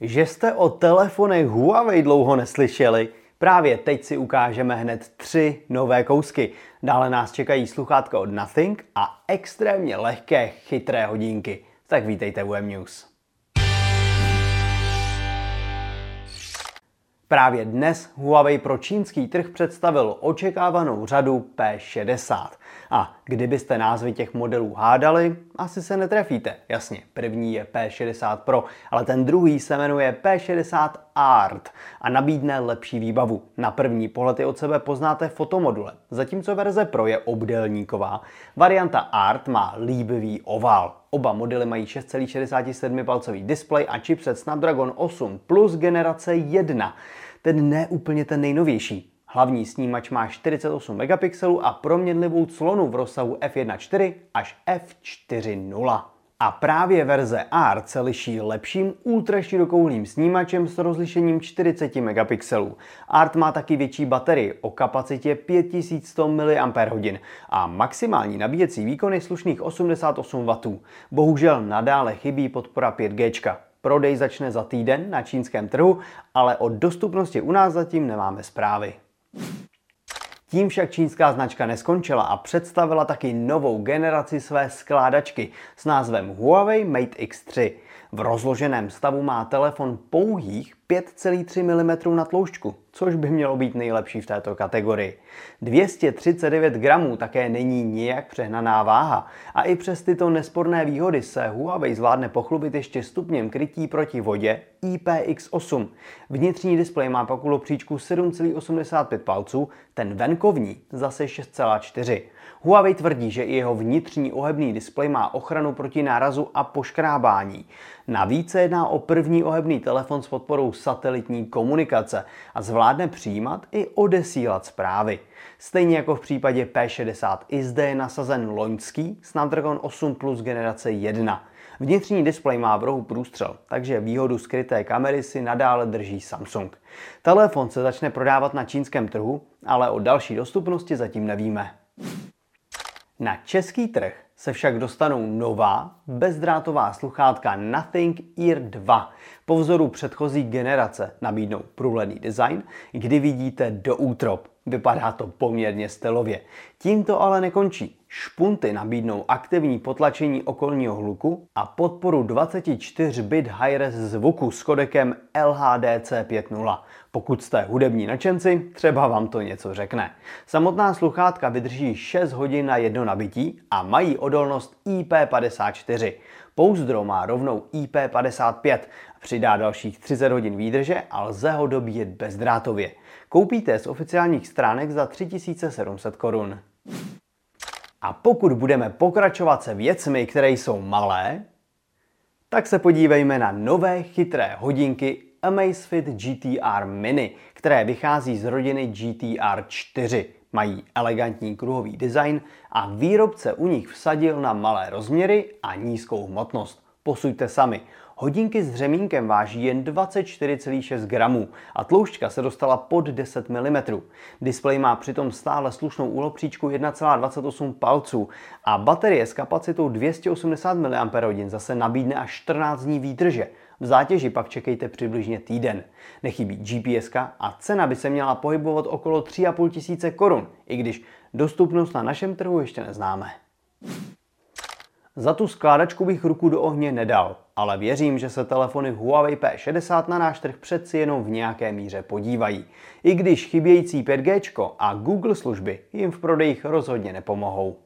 Že jste o telefonech Huawei dlouho neslyšeli? Právě teď si ukážeme hned tři nové kousky. Dále nás čekají sluchátka od Nothing a extrémně lehké chytré hodinky. Tak vítejte u M-News. Právě dnes Huawei pro čínský trh představil očekávanou řadu P60. A kdybyste názvy těch modelů hádali, asi se netrefíte. Jasně, první je P60 Pro, ale ten druhý se jmenuje P60 Art a nabídne lepší výbavu. Na první pohled je od sebe poznáte fotomodule, zatímco verze Pro je obdélníková. Varianta Art má líbivý ovál. Oba modely mají 6,67 palcový displej a chipset Snapdragon 8 plus generace 1. Ten ne úplně ten nejnovější. Hlavní snímač má 48 megapixelů a proměnlivou clonu v rozsahu f1.4 až f4.0. A právě verze Art se liší lepším ultraširokouhlým snímačem s rozlišením 40 megapixelů. Art má taky větší baterii o kapacitě 5100 mAh a maximální nabíjecí výkon je slušných 88 W. Bohužel nadále chybí podpora 5G. Prodej začne za týden na čínském trhu, ale o dostupnosti u nás zatím nemáme zprávy. Tím však čínská značka neskončila a představila taky novou generaci své skládačky s názvem Huawei Mate X3. V rozloženém stavu má telefon pouhých 5,3 mm na tloušťku, což by mělo být nejlepší v této kategorii. 239 gramů také není nijak přehnaná váha a i přes tyto nesporné výhody se Huawei zvládne pochlubit ještě stupněm krytí proti vodě IPX8. Vnitřní displej má pak příčku 7,85 palců, ten venkovní zase 6,4. Huawei tvrdí, že i jeho vnitřní ohebný displej má ochranu proti nárazu a poškrábání. Navíc se jedná o první ohebný telefon s podporou satelitní komunikace a zvládne přijímat i odesílat zprávy. Stejně jako v případě P60 i zde je nasazen loňský Snapdragon 8 Plus generace 1. Vnitřní displej má v rohu průstřel, takže výhodu skryté kamery si nadále drží Samsung. Telefon se začne prodávat na čínském trhu, ale o další dostupnosti zatím nevíme. Na český trh se však dostanou nová bezdrátová sluchátka Nothing Ear 2. Po vzoru předchozí generace nabídnou průhledný design, kdy vidíte do útrop. Vypadá to poměrně stylově. Tím to ale nekončí. Špunty nabídnou aktivní potlačení okolního hluku a podporu 24-bit high-res zvuku s kodekem LHDC 5.0. Pokud jste hudební nadšenci, třeba vám to něco řekne. Samotná sluchátka vydrží 6 hodin na jedno nabití a mají odolnost IP54. Pouzdro má rovnou IP55, přidá dalších 30 hodin výdrže a lze ho dobíjet bezdrátově. Koupíte z oficiálních stránek za 3700 korun. A pokud budeme pokračovat se věcmi, které jsou malé, tak se podívejme na nové chytré hodinky Amazfit GTR Mini, které vychází z rodiny GTR 4. Mají elegantní kruhový design a výrobce u nich vsadil na malé rozměry a nízkou hmotnost. Posuďte sami. Hodinky s řemínkem váží jen 24,6 gramů a tloušťka se dostala pod 10 mm. Displej má přitom stále slušnou úlopříčku 1,28 palců a baterie s kapacitou 280 mAh zase nabídne až 14 dní výdrže. V zátěži pak čekejte přibližně týden. Nechybí GPS a cena by se měla pohybovat okolo 3,5 tisíce korun, i když dostupnost na našem trhu ještě neznáme. Za tu skládačku bych ruku do ohně nedal, ale věřím, že se telefony Huawei P60 na náš trh přeci jenom v nějaké míře podívají. I když chybějící 5G a Google služby jim v prodejích rozhodně nepomohou.